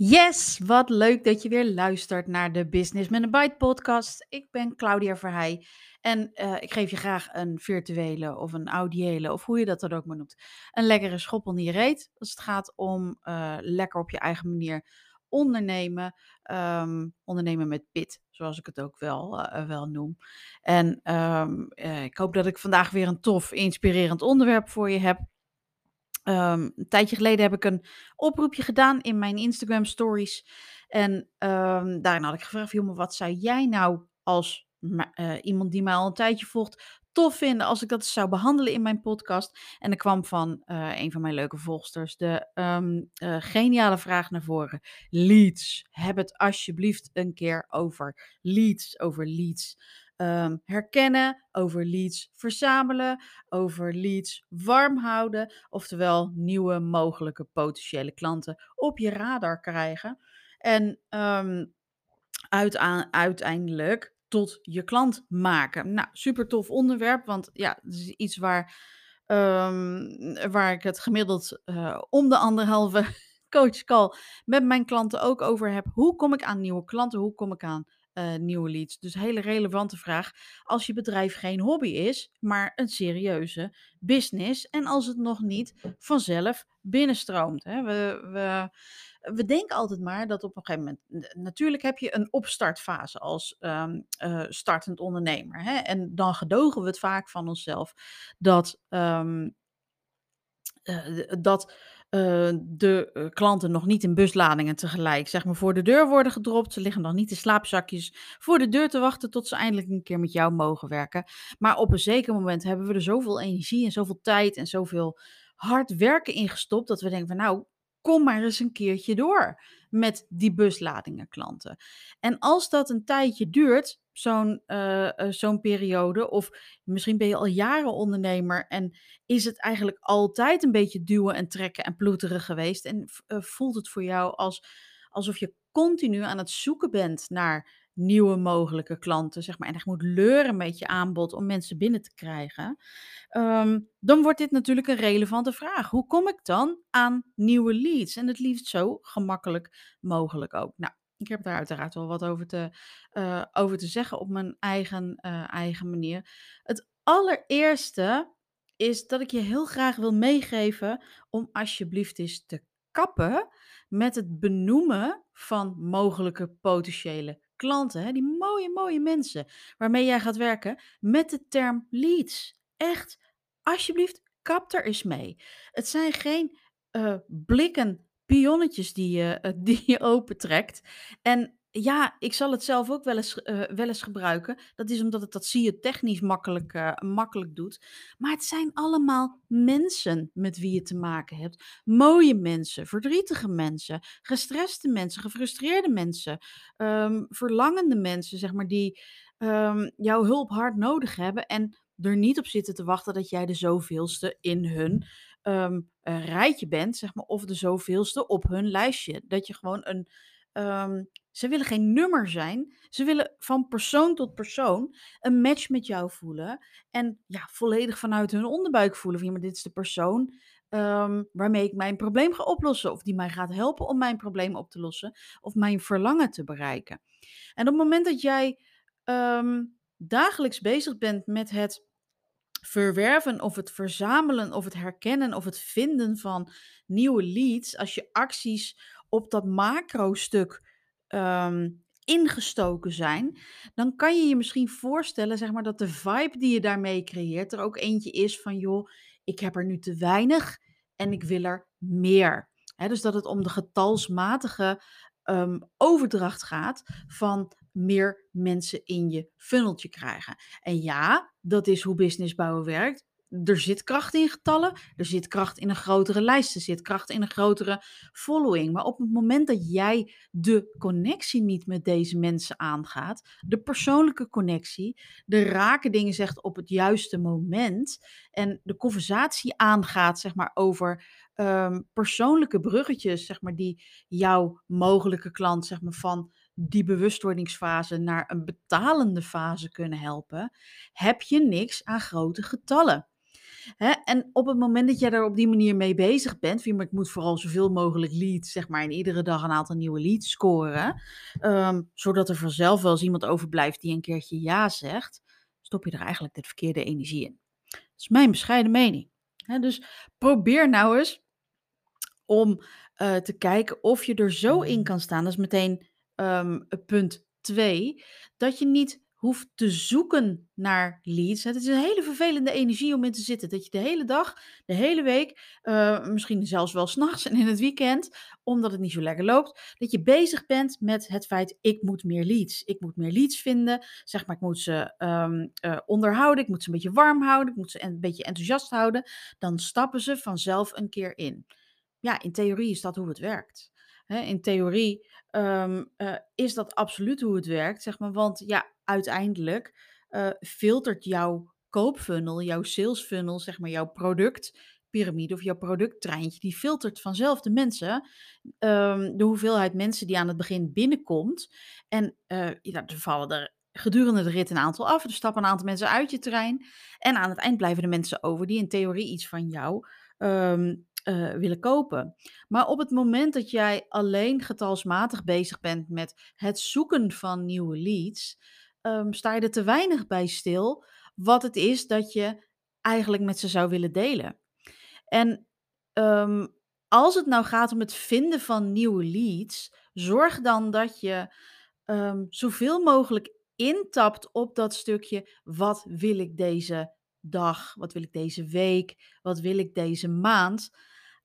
Yes, wat leuk dat je weer luistert naar de Business met een Bite podcast. Ik ben Claudia Verheij en uh, ik geef je graag een virtuele of een audiële, of hoe je dat dan ook maar noemt, een lekkere schoppel in je reet. Als het gaat om uh, lekker op je eigen manier ondernemen, um, ondernemen met pit, zoals ik het ook wel, uh, wel noem. En um, ik hoop dat ik vandaag weer een tof, inspirerend onderwerp voor je heb. Um, een tijdje geleden heb ik een oproepje gedaan in mijn Instagram stories. En um, daarin had ik gevraagd, jongen, wat zou jij nou als uh, iemand die mij al een tijdje volgt, tof vinden als ik dat zou behandelen in mijn podcast? En er kwam van uh, een van mijn leuke volgsters de um, uh, geniale vraag naar voren. Leads. Heb het alsjeblieft een keer over leads, over leads um, herkennen, over leads verzamelen, over leads warm houden, oftewel nieuwe mogelijke potentiële klanten op je radar krijgen. En um, uiteindelijk tot je klant maken. Nou, super tof onderwerp, want ja, het is iets waar, um, waar ik het gemiddeld uh, om de anderhalve coachcall met mijn klanten ook over heb. Hoe kom ik aan nieuwe klanten? Hoe kom ik aan uh, nieuwe leads. Dus hele relevante vraag. Als je bedrijf geen hobby is, maar een serieuze business. En als het nog niet vanzelf binnenstroomt. Hè? We, we, we denken altijd maar dat op een gegeven moment. Natuurlijk heb je een opstartfase als um, uh, startend ondernemer. Hè? En dan gedogen we het vaak van onszelf dat. Um, uh, dat uh, de uh, klanten nog niet in busladingen tegelijk zeg maar, voor de deur worden gedropt. Ze liggen nog niet in slaapzakjes voor de deur te wachten tot ze eindelijk een keer met jou mogen werken. Maar op een zeker moment hebben we er zoveel energie en zoveel tijd en zoveel hard werken ingestopt dat we denken van nou, kom maar eens een keertje door met die busladingen klanten. En als dat een tijdje duurt, zo'n uh, uh, zo'n periode, of misschien ben je al jaren ondernemer en is het eigenlijk altijd een beetje duwen en trekken en ploeteren geweest en uh, voelt het voor jou als, alsof je continu aan het zoeken bent naar nieuwe mogelijke klanten, zeg maar, en echt moet leuren met je aanbod om mensen binnen te krijgen, um, dan wordt dit natuurlijk een relevante vraag. Hoe kom ik dan aan nieuwe leads? En het liefst zo gemakkelijk mogelijk ook. Nou, ik heb daar uiteraard wel wat over te, uh, over te zeggen op mijn eigen, uh, eigen manier. Het allereerste is dat ik je heel graag wil meegeven om alsjeblieft eens te kappen met het benoemen van mogelijke potentiële klanten, hè, die mooie, mooie mensen waarmee jij gaat werken, met de term leads. Echt, alsjeblieft, kap er eens mee. Het zijn geen uh, blikken pionnetjes die je, uh, die je opentrekt. En ja, ik zal het zelf ook wel eens, uh, wel eens gebruiken. Dat is omdat het dat zie je technisch makkelijk, uh, makkelijk doet. Maar het zijn allemaal mensen met wie je te maken hebt. Mooie mensen, verdrietige mensen, gestreste mensen, gefrustreerde mensen, um, verlangende mensen, zeg maar, die um, jouw hulp hard nodig hebben en er niet op zitten te wachten dat jij de zoveelste in hun um, rijtje bent, zeg maar, of de zoveelste op hun lijstje. Dat je gewoon een ze willen geen nummer zijn. Ze willen van persoon tot persoon een match met jou voelen. En ja, volledig vanuit hun onderbuik voelen. Van, ja, maar dit is de persoon um, waarmee ik mijn probleem ga oplossen. Of die mij gaat helpen om mijn probleem op te lossen. Of mijn verlangen te bereiken. En op het moment dat jij um, dagelijks bezig bent met het verwerven of het verzamelen of het herkennen of het vinden van nieuwe leads. Als je acties op dat macro-stuk um, ingestoken zijn, dan kan je je misschien voorstellen, zeg maar, dat de vibe die je daarmee creëert er ook eentje is van, joh, ik heb er nu te weinig en ik wil er meer. Dus dat het om de getalsmatige um, overdracht gaat van meer mensen in je funneltje krijgen. En ja, dat is hoe businessbouwen werkt er zit kracht in getallen, er zit kracht in een grotere lijst, er zit kracht in een grotere following. Maar op het moment dat jij de connectie niet met deze mensen aangaat, de persoonlijke connectie, de rake dingen zegt op het juiste moment en de conversatie aangaat, zeg maar, over um, persoonlijke bruggetjes, zeg maar, die jouw mogelijke klant, zeg maar, van die bewustwordingsfase naar een betalende fase kunnen helpen, heb je niks aan grote getallen. Hè, en op het moment dat jij daar op die manier mee bezig bent, maar ik moet vooral zoveel mogelijk leads, zeg maar, en iedere dag een aantal nieuwe leads scoren, ehm, zodat er vanzelf wel eens iemand overblijft die een keertje ja zegt, stop je er eigenlijk de verkeerde energie in. Dat is mijn bescheiden mening. Hè, dus probeer nou eens om eh, te kijken of je er zo in kan staan. Dat is meteen ehm, punt 2. Dat je niet hoeft te zoeken naar leads. Het is een hele vervelende energie om in te zitten. Dat je de hele dag, de hele week, uh, misschien zelfs wel s'nachts en in het weekend, omdat het niet zo lekker loopt, dat je bezig bent met het feit: ik moet meer leads. Ik moet meer leads vinden. Zeg maar, ik moet ze um, uh, onderhouden. Ik moet ze een beetje warm houden. Ik moet ze een beetje enthousiast houden. Dan stappen ze vanzelf een keer in. Ja, in theorie is dat hoe het werkt. In theorie um, uh, is dat absoluut hoe het werkt, zeg maar. Want ja, uiteindelijk uh, filtert jouw koopfunnel, jouw salesfunnel, zeg maar, jouw productpyramide of jouw producttreintje, die filtert vanzelf de mensen, um, de hoeveelheid mensen die aan het begin binnenkomt. En uh, ja, er vallen er gedurende de rit een aantal af. Er stappen een aantal mensen uit je trein. En aan het eind blijven de mensen over die in theorie iets van jou um, uh, willen kopen. Maar op het moment dat jij alleen getalsmatig bezig bent met het zoeken van nieuwe leads, um, sta je er te weinig bij stil wat het is dat je eigenlijk met ze zou willen delen. En um, als het nou gaat om het vinden van nieuwe leads, zorg dan dat je um, zoveel mogelijk intapt op dat stukje. Wat wil ik deze dag? Wat wil ik deze week? Wat wil ik deze maand?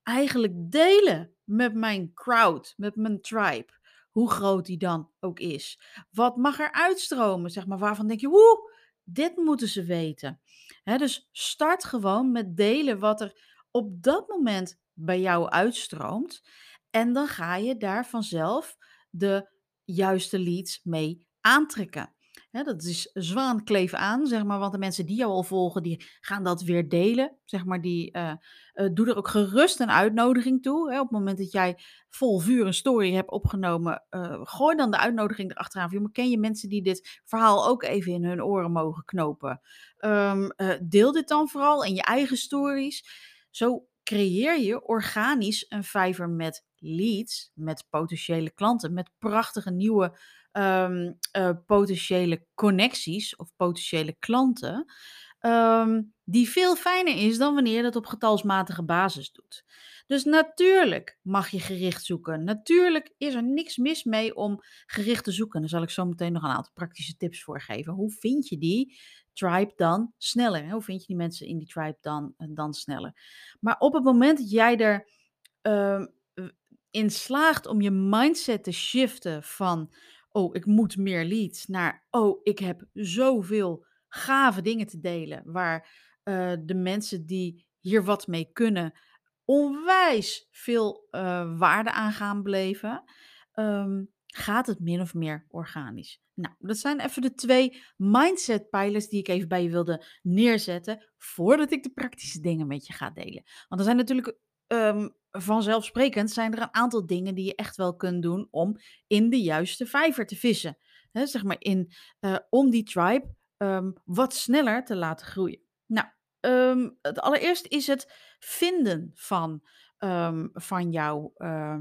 Eigenlijk delen met mijn crowd, met mijn tribe. Hoe groot die dan ook is. Wat mag er uitstromen? Zeg maar, waarvan denk je, woe, dit moeten ze weten. dus start gewoon met delen wat er op dat moment bij jou uitstroomt. En dan ga je daar vanzelf de juiste leads mee aantrekken dat is zwaan kleef aan, zeg maar. Want de mensen die jou al volgen, die gaan dat weer delen. Zeg maar, die uh, doe er ook gerust een uitnodiging toe. Hè. Op het moment dat jij vol vuur een story hebt opgenomen, uh, gooi dan de uitnodiging erachteraan. Van, ken je mensen die dit verhaal ook even in hun oren mogen knopen? Um, deel dit dan vooral in je eigen stories. Zo creëer je organisch een vijver met leads, met potentiële klanten, met prachtige nieuwe um, uh, potentiële connecties of potentiële klanten, um, die veel fijner is dan wanneer je dat op getalsmatige basis doet. Dus natuurlijk mag je gericht zoeken. Natuurlijk is er niks mis mee om gericht te zoeken. Daar zal ik zo meteen nog een aantal praktische tips voor geven. Hoe vind je die tribe dan sneller? Hoe vind je die mensen in die tribe dan, eh, dan sneller? Maar op het moment dat jij er uh, slaagt om je mindset te shiften van oh, ik moet meer leads, naar, oh, ik heb zoveel gave dingen te delen, waar uh, de mensen die hier wat mee kunnen, onwijs veel uh, waarde aan gaan beleven, um, gaat het min of meer organisch. Nou, dat zijn even de twee mindset pijlers die ik even bij je wilde neerzetten, voordat ik de praktische dingen met je ga delen. Want er zijn natuurlijk um, vanzelfsprekend zijn er een aantal dingen die je echt wel kunt doen om in de juiste vijver te vissen. Zeg maar in, uh, om die tribe um, wat sneller te laten groeien. Nou, um, het allereerst is het vinden van, um, van jouw. Uh,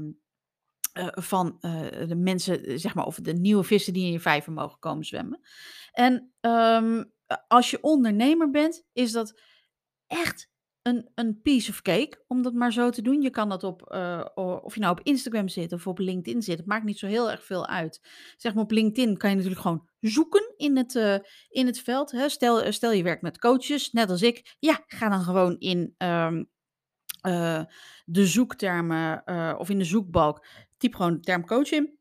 van uh, de mensen, zeg maar, of de nieuwe vissen die in je vijver mogen komen zwemmen. En als je ondernemer bent, is dat echt een, een piece of cake, om dat maar zo te doen. Je kan dat op, uh, of je nou op Instagram zit of op LinkedIn zit. Het maakt niet zo heel erg veel uit. Zeg maar op LinkedIn kan je natuurlijk gewoon zoeken in het, uh, in het veld. Hè. Stel, eh, stel je werkt met coaches, net als ik. Ja, ga dan gewoon in uh, de zoektermen of in de zoekbalk. Typ gewoon de term coach in.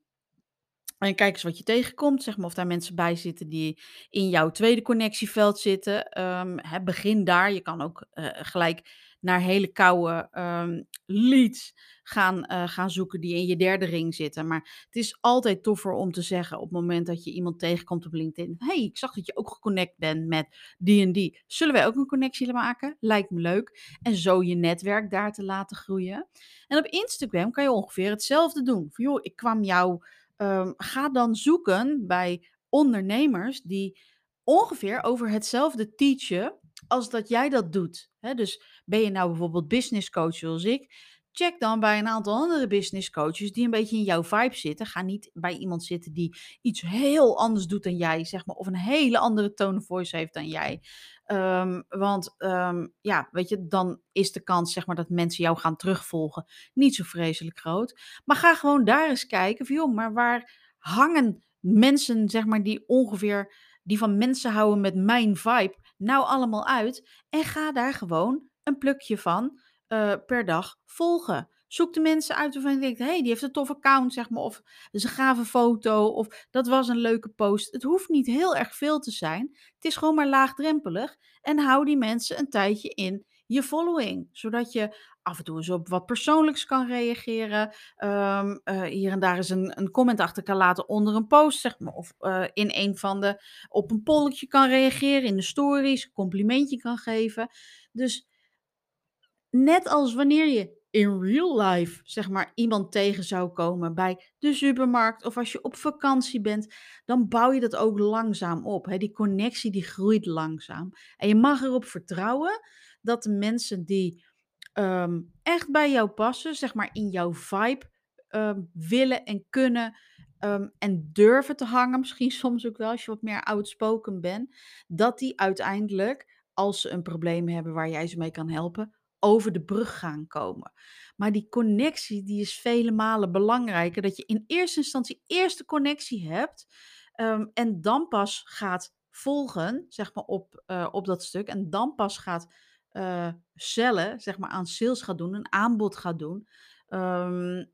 En kijk eens wat je tegenkomt. Zeg maar of daar mensen bij zitten die in jouw tweede connectieveld zitten. Um, hè, begin daar. Je kan ook uh, gelijk naar hele koude um, leads gaan, uh, gaan zoeken die in je derde ring zitten. Maar het is altijd toffer om te zeggen op het moment dat je iemand tegenkomt op LinkedIn. hey, ik zag dat je ook geconnect bent met die en die. Zullen wij ook een connectie maken? Lijkt me leuk. En zo je netwerk daar te laten groeien. En op Instagram kan je ongeveer hetzelfde doen. Van ik kwam jou um, ga dan zoeken bij ondernemers die ongeveer over hetzelfde teachen als dat jij dat doet, dus ben je nou bijvoorbeeld business coach zoals ik, check dan bij een aantal andere business coaches die een beetje in jouw vibe zitten. Ga niet bij iemand zitten die iets heel anders doet dan jij, zeg maar, of een hele andere tone of voice heeft dan jij. Ehm, want ehm, ja, weet je, dan is de kans zeg maar, dat mensen jou gaan terugvolgen niet zo vreselijk groot. Maar ga gewoon daar eens kijken van, joh, maar waar hangen mensen, zeg maar, die ongeveer, die van mensen houden met mijn vibe, nou allemaal uit? En ga daar gewoon een plukje van eh, per dag volgen. Zoek de mensen uit waarvan je denkt, hé, hey, die heeft een tof account, zeg maar, of een gave foto, of dat was een leuke post. Het hoeft niet heel erg veel te zijn. Het is gewoon maar laagdrempelig. En hou die mensen een tijdje in je following, zodat je af en toe eens op wat persoonlijks kan reageren. Ehm, eh, hier en daar eens een, een comment achter kan laten onder een post, zeg maar. Of uh, in een van de, op een polletje kan reageren, in de stories, complimentje kan geven. Dus net als wanneer je in real life, zeg maar, iemand tegen zou komen bij de supermarkt of als je op vakantie bent, dan bouw je dat ook langzaam op. Hè? Die connectie die groeit langzaam. En je mag erop vertrouwen dat de mensen die ehm, echt bij jou passen, zeg maar in jouw vibe, ehm, willen en kunnen ehm, en durven te hangen, misschien soms ook wel als je wat meer outspoken bent, dat die uiteindelijk, als ze een probleem hebben waar jij ze mee kan helpen, over de brug gaan komen. Maar die connectie die is vele malen belangrijker. Dat je in eerste instantie eerst de connectie hebt um, en dan pas gaat volgen, zeg maar, op, uh, op dat stuk. En dan pas gaat uh, cellen, zeg maar, aan sales gaat doen, een aanbod gaat doen. Um,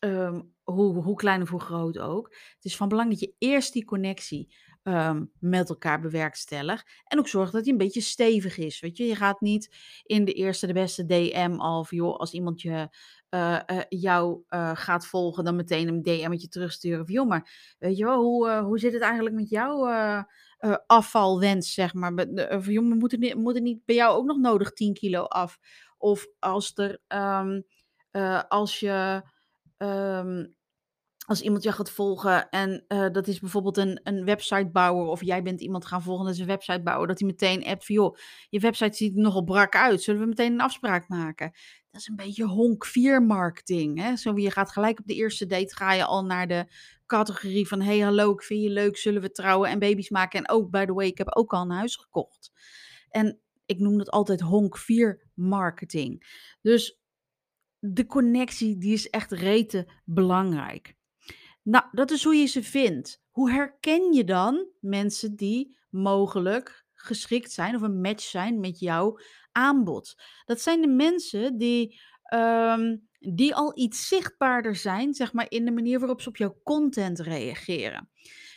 um, hoe, hoe klein of hoe groot ook. Het is van belang dat je eerst die connectie um, met elkaar bewerkstelligt. En ook zorg dat hij een beetje stevig is. Weet je, je gaat niet in de eerste, de beste DM van, joh, als iemand je, uh, uh, jou uh, gaat volgen, dan meteen een DM'tje terugsturen. Van, joh, maar weet je wel, hoe, hoe zit het eigenlijk met jouw afvalwens, zeg maar? Van, joh, moet het, niet, niet bij jou ook nog nodig 10 kilo af? Of als er, um, als je um, als iemand jou gaat volgen en uh, dat is bijvoorbeeld een, een websitebouwer of jij bent iemand gaan volgen, dat is een websitebouwer, dat hij meteen appt van joh, je website ziet er nogal brak uit, zullen we meteen een afspraak maken? Dat is een beetje honk 4 marketing. Hè? Zo, je gaat gelijk op de eerste date, ga je al naar de categorie van hey hallo, ik vind je leuk, zullen we trouwen en baby's maken? En ook, by the way, ik heb ook al een huis gekocht. En ik noem dat altijd honk 4 marketing. Dus de connectie die is echt rete belangrijk. Nou, dat is hoe je ze vindt. Hoe herken je dan mensen die mogelijk geschikt zijn of een match zijn met jouw aanbod? Dat zijn de mensen die, um, die al iets zichtbaarder zijn, zeg maar, in de manier waarop ze op jouw content reageren.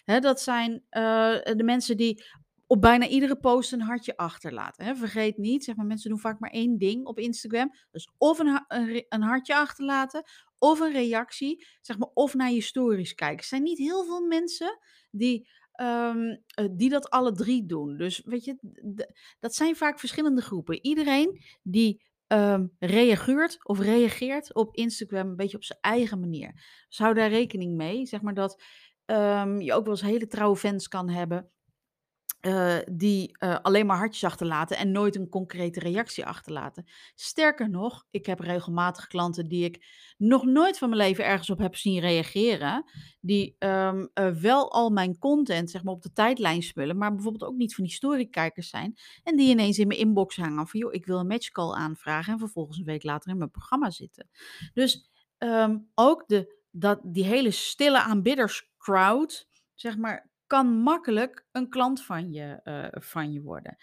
Dat zijn uh, de mensen die op bijna iedere post een hartje achterlaten. Hè. Vergeet niet, zeg maar, mensen doen vaak maar één ding op Instagram. Dus of een, een, hartje achterlaten, of een reactie, zeg maar, of naar je stories kijken. Er zijn niet heel veel mensen die, um, die dat alle drie doen. Dus weet je, dat zijn vaak verschillende groepen. Iedereen die um, reageert of reageert op Instagram een beetje op zijn eigen manier. Dus hou daar rekening mee. Zeg maar dat um, je ook wel eens hele trouwe fans kan hebben uh, die uh, alleen maar hartjes achterlaten en nooit een concrete reactie achterlaten. Sterker nog, ik heb regelmatig klanten die ik nog nooit van mijn leven ergens op heb zien reageren, die um, uh, wel al mijn content zeg maar, op de tijdlijn spullen, maar bijvoorbeeld ook niet van die storykijkers zijn, en die ineens in mijn inbox hangen van, joh, ik wil een matchcall aanvragen en vervolgens een week later in mijn programma zitten. Dus um, ook de, dat, die hele stille aanbidderscrowd, zeg maar, kan makkelijk een klant van je, uh, van je worden.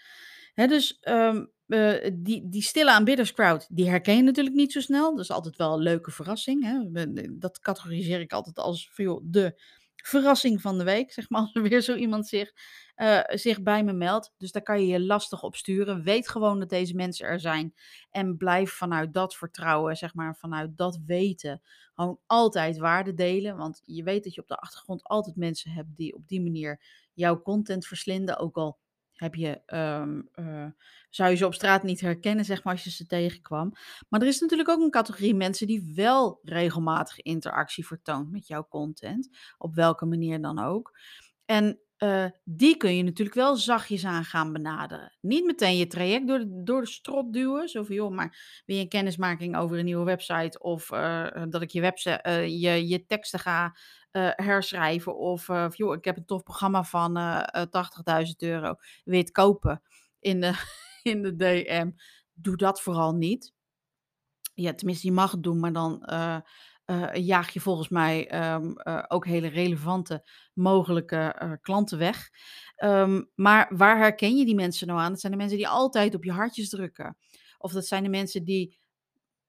Dus um, uh, die, die stille aanbidderscrowd, die herken je natuurlijk niet zo snel. Dat is altijd wel een leuke verrassing. Hè? Dat categoriseer ik altijd als joh, de verrassing van de week, zeg maar, als er weer zo iemand zich, uh, zich bij me meldt. Dus daar kan je je lastig op sturen. Weet gewoon dat deze mensen er zijn en blijf vanuit dat vertrouwen, zeg maar, vanuit dat weten, gewoon altijd waarde delen. Want je weet dat je op de achtergrond altijd mensen hebt die op die manier jouw content verslinden, ook al heb je, um, uh, zou je ze op straat niet herkennen, zeg maar, als je ze tegenkwam. Maar er is natuurlijk ook een categorie mensen die wel regelmatig interactie vertoont met jouw content, op welke manier dan ook. En eh, die kun je natuurlijk wel zachtjes aan gaan benaderen. Niet meteen je traject door de, door de strot duwen. Zo van, joh, maar wil je een kennismaking over een nieuwe website? Of eh, dat ik je, website, eh, je, je teksten ga eh, herschrijven? Of, eh, of, joh, ik heb een tof programma van eh eh, 80.000 euro. Wil kopen in de, in de DM? Doe dat vooral niet. Ja, tenminste, je mag het doen, maar dan jaag je volgens mij ehm, eh, ook hele relevante mogelijke klanten weg. Ehm, maar waar herken je die mensen nou aan? Dat zijn de mensen die altijd op je hartjes drukken. Of dat zijn de mensen die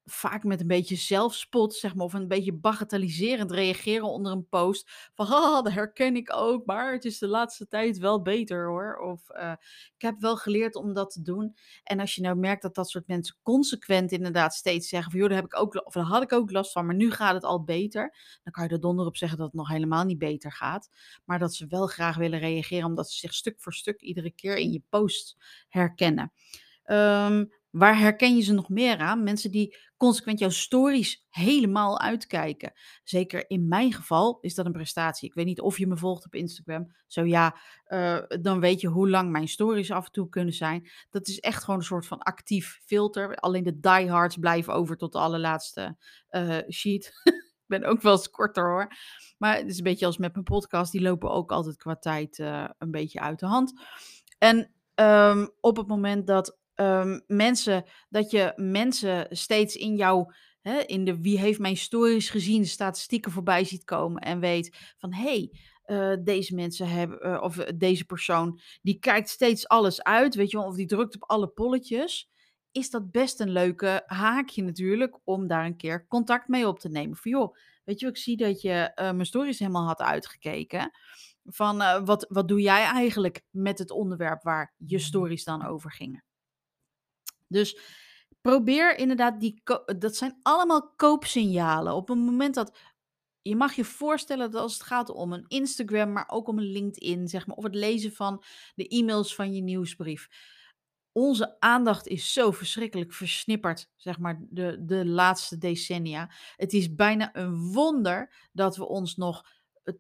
vaak met een beetje zelfspot, zeg maar, of een beetje bagatelliserend reageren onder een post. Van, haha, dat herken ik ook, maar het is de laatste tijd wel beter hoor. Of eh, ik heb wel geleerd om dat te doen. En als je nou merkt dat dat soort mensen consequent inderdaad steeds zeggen van, joh, daar, heb ik ook, of daar had ik ook last van, maar nu gaat het al beter. Dan kan je er donder op zeggen dat het nog helemaal niet beter gaat. Maar dat ze wel graag willen reageren, omdat ze zich stuk voor stuk iedere keer in je post herkennen. Ehm, waar herken je ze nog meer aan? Mensen die consequent jouw stories helemaal uitkijken. Zeker in mijn geval is dat een prestatie. Ik weet niet of je me volgt op Instagram. Zo ja, eh, dan weet je hoe lang mijn stories af en toe kunnen zijn. Dat is echt gewoon een soort van actief filter. Alleen de diehards blijven over tot de allerlaatste eh, sheet. Ik ben ook wel eens korter hoor. Maar het is een beetje als met mijn podcast. Die lopen ook altijd qua tijd eh, een beetje uit de hand. En ehm, op het moment dat ehm, mensen, dat je mensen steeds in jouw, hè, in de wie heeft mijn stories gezien, statistieken voorbij ziet komen en weet van hé, hey, eh, deze mensen hebben, eh, of eh, deze persoon, die kijkt steeds alles uit, weet je wel, of die drukt op alle polletjes, is dat best een leuke haakje natuurlijk om daar een keer contact mee op te nemen. Van joh, weet je, ik zie dat je mijn stories helemaal had uitgekeken. Van wat, wat doe jij eigenlijk met het onderwerp waar je stories dan over gingen? Dus probeer inderdaad die. Dat zijn allemaal koopsignalen. Op het moment dat. Je mag je voorstellen dat als het gaat om een Instagram, maar ook om een LinkedIn, zeg maar, of het lezen van de e-mails van je nieuwsbrief. Onze aandacht is zo verschrikkelijk versnipperd, zeg maar, de, de laatste decennia. Het is bijna een wonder dat we ons nog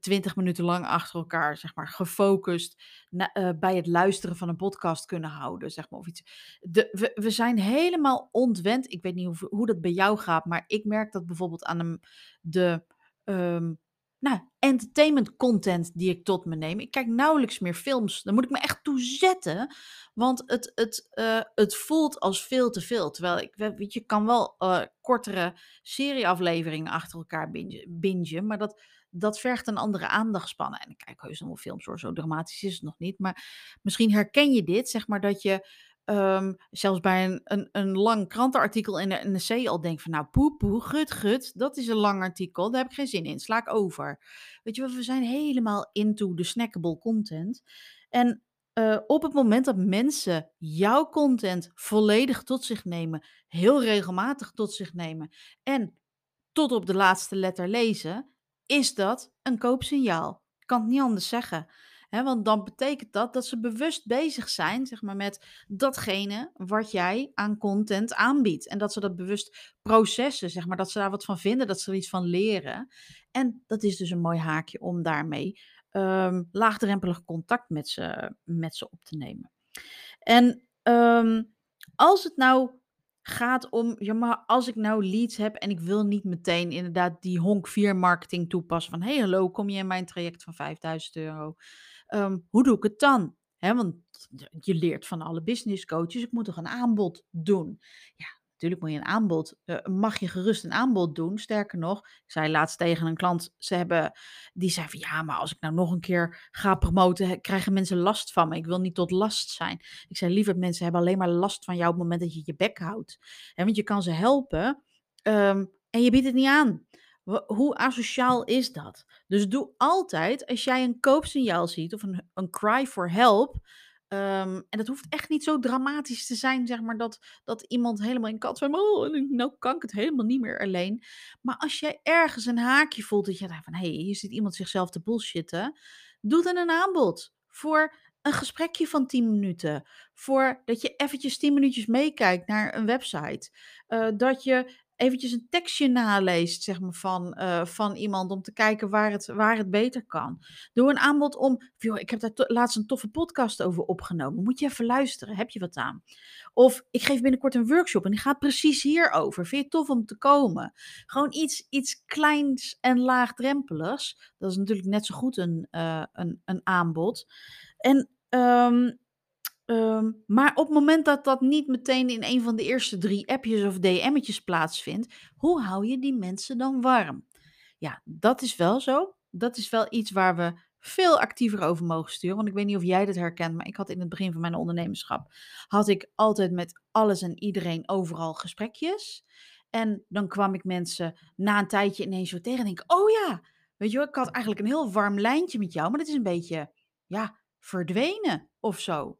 20 minuten lang achter elkaar, zeg maar, gefocust eh, bij het luisteren van een podcast kunnen houden, zeg maar, of iets. De, we, we zijn helemaal ontwend. Ik weet niet hoe, hoe dat bij jou gaat, maar ik merk dat bijvoorbeeld aan de, de ehm, nou, entertainment content die ik tot me neem. Ik kijk nauwelijks meer films. Daar moet ik me echt toe zetten. Want het, het, eh, het voelt als veel te veel. Terwijl ik, we- weet je, kan wel eh, kortere serieafleveringen achter elkaar binge, bingen. Maar dat, dat vergt een andere aandachtspannen. En ik kijk heus nog wel films hoor, zo dramatisch is het nog niet. Maar misschien herken je dit, zeg maar, dat je ehm, zelfs bij een, een, een lang krantenartikel in de NRC al denkt van... Nou, poe, poe, gut, gut, dat is een lang artikel, daar heb ik geen zin in, sla ik over. Weet je we zijn helemaal into de snackable content. En eh, op het moment dat mensen jouw content volledig tot zich nemen, heel regelmatig tot zich nemen en tot op de laatste letter lezen, is dat een koopsignaal. Ik kan het niet anders zeggen. Want dan betekent dat dat ze bewust bezig zijn zeg maar, met datgene wat jij aan content aanbiedt. En dat ze dat bewust processen, zeg maar, dat ze daar wat van vinden, dat ze er iets van leren. En dat is dus een mooi haakje om daarmee ehm, laagdrempelig contact met ze, met ze op te nemen. En ehm, als het nou gaat om, ja, maar als ik nou leads heb en ik wil niet meteen inderdaad die honk 4 marketing toepassen van, hey hallo, kom je in mijn traject van 5000 euro? Ehm, hoe doe ik het dan? Hè, want je leert van alle business coaches, ik moet toch een aanbod doen? Ja, natuurlijk moet je een aanbod, eh, mag je gerust een aanbod doen. Sterker nog, ik zei laatst tegen een klant, ze hebben, die zei van, ja, maar als ik nou nog een keer ga promoten, krijgen mensen last van me. Ik wil niet tot last zijn. Ik zei, liever mensen hebben alleen maar last van jou op het moment dat je je bek houdt. Hè, want je kan ze helpen ehm, en je biedt het niet aan. Hoe asociaal is dat? Dus doe altijd, als jij een koopsignaal ziet of een, een cry for help, ehm, en dat hoeft echt niet zo dramatisch te zijn, zeg maar, dat, dat iemand helemaal in kat van, oh, nou kan ik het helemaal niet meer alleen. Maar als jij ergens een haakje voelt dat je denkt van, hé, hey, hier zit iemand zichzelf te bullshitten, doe dan een aanbod voor een gesprekje van 10 minuten. Voor dat je eventjes 10 minuutjes meekijkt naar een website. Eh, dat je eventjes een tekstje naleest, zeg maar, van, eh, van iemand om te kijken waar het, waar het beter kan. Doe een aanbod om, joh, ik heb daar laatst een toffe podcast over opgenomen. Moet je even luisteren, heb je wat aan? Of ik geef binnenkort een workshop en die gaat precies hierover. Vind je het tof om te komen? Gewoon iets, iets kleins en laagdrempeligs. Dat is natuurlijk net zo goed een, eh, een, een aanbod. En ehm, Ehm, maar op het moment dat dat niet meteen in een van de eerste drie appjes of DM'tjes plaatsvindt, hoe hou je die mensen dan warm? Ja, dat is wel zo. Dat is wel iets waar we veel actiever over mogen sturen. Want ik weet niet of jij dat herkent, maar ik had in het begin van mijn ondernemerschap, had ik altijd met alles en iedereen overal gesprekjes. En dan kwam ik mensen na een tijdje ineens zo tegen en denk, oh ja, weet je wel, ik had eigenlijk een heel warm lijntje met jou, maar dat is een beetje, ja, verdwenen of zo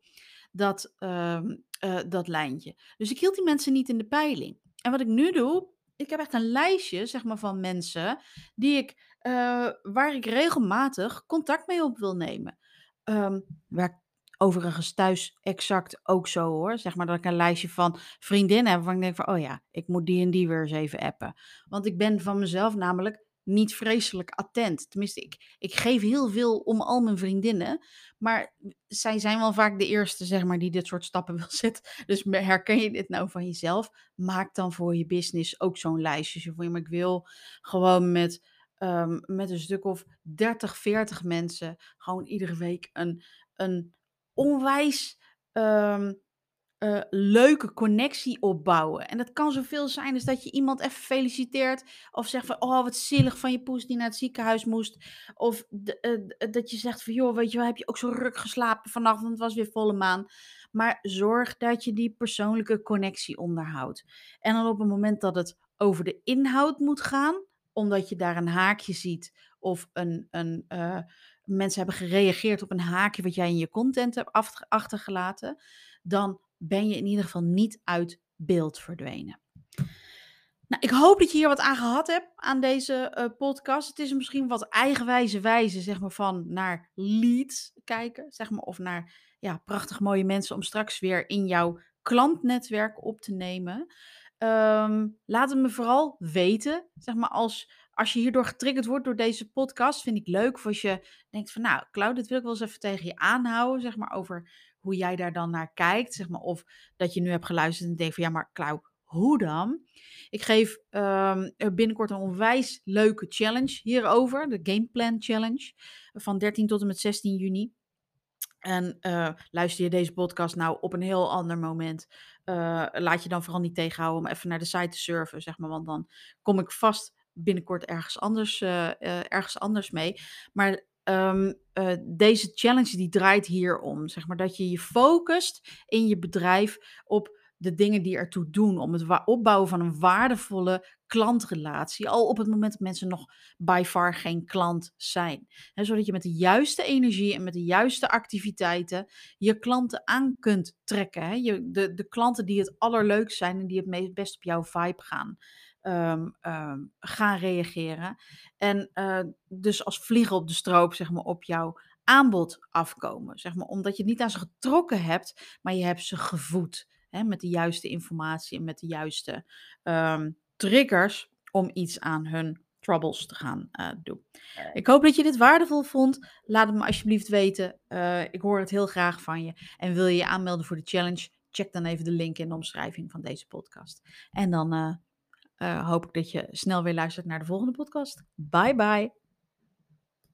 dat, ehm, eh, dat lijntje. Dus ik hield die mensen niet in de peiling. En wat ik nu doe, ik heb echt een lijstje, zeg maar, van mensen die ik, eh, waar ik regelmatig contact mee op wil nemen. Ehm, waar overigens thuis exact ook zo hoor. Zeg maar dat ik een lijstje van vriendinnen heb waarvan ik denk van, oh ja, ik moet die en die weer eens even appen. Want ik ben van mezelf namelijk niet vreselijk attent. Tenminste, ik, ik geef heel veel om al mijn vriendinnen. Maar zij zijn wel vaak de eerste, zeg maar, die dit soort stappen wil zetten. Dus herken je dit nou van jezelf? Maak dan voor je business ook zo'n lijstje. Van, ja, maar ik wil gewoon met, ehm, met een stuk of 30, 40 mensen gewoon iedere week een, een onwijs ehm, eh, leuke connectie opbouwen. En dat kan zoveel zijn als dat je iemand even feliciteert. Of zegt van, oh wat zielig van je poes die naar het ziekenhuis moest. Of de- eh, dat je zegt van, joh, weet je wel, heb je ook zo ruk geslapen vannacht, want het was weer volle maan. Maar zorg dat je die persoonlijke connectie onderhoudt. En dan op het moment dat het over de inhoud moet gaan, omdat je daar een haakje ziet of een, een, eh, mensen hebben gereageerd op een haakje wat jij in je content hebt achtergelaten, dan ben je in ieder geval niet uit beeld verdwenen. Nou, ik hoop dat je hier wat aan gehad hebt aan deze eh, podcast. Het is misschien wat eigenwijze wijze, zeg maar, van naar leads kijken, zeg maar, of naar ja, prachtig mooie mensen om straks weer in jouw klantnetwerk op te nemen. Ehm, laat het me vooral weten, zeg maar, als, als je hierdoor getriggerd wordt door deze podcast, vind ik leuk. Of als je denkt van, nou, Claude, dit wil ik wel eens even tegen je aanhouden, zeg maar, over hoe jij daar dan naar kijkt, zeg maar, of dat je nu hebt geluisterd en denkt van, ja, maar Klauw, hoe dan? Ik geef um, binnenkort een onwijs leuke challenge hierover, de Game Plan Challenge, van 13 tot en met 16 juni. En uh, luister je deze podcast nou op een heel ander moment, uh, laat je dan vooral niet tegenhouden om even naar de site te surfen, zeg maar, want dan kom ik vast binnenkort ergens anders, uh, ergens anders mee. Maar um, deze challenge die draait hier om, zeg maar, dat je je focust in je bedrijf op de dingen die ertoe doen om het opbouwen van een waardevolle klantrelatie. Al op het moment dat mensen nog by far geen klant zijn. Zodat je met de juiste energie en met de juiste activiteiten je klanten aan kunt trekken. Je, de, de klanten die het allerleukst zijn en die het meest best op jouw vibe gaan. Um, um, gaan reageren. En uh, dus als vliegen op de stroop, zeg maar, op jouw aanbod afkomen. Zeg maar, omdat je het niet aan ze getrokken hebt, maar je hebt ze gevoed. Hè, met de juiste informatie en met de juiste um, triggers om iets aan hun troubles te gaan uh, doen. Ik hoop dat je dit waardevol vond. Laat het me alsjeblieft weten. Uh, ik hoor het heel graag van je. En wil je je aanmelden voor de challenge? Check dan even de link in de omschrijving van deze podcast. En dan uh, hoop ik dat je snel weer luistert naar de volgende podcast. Bye bye.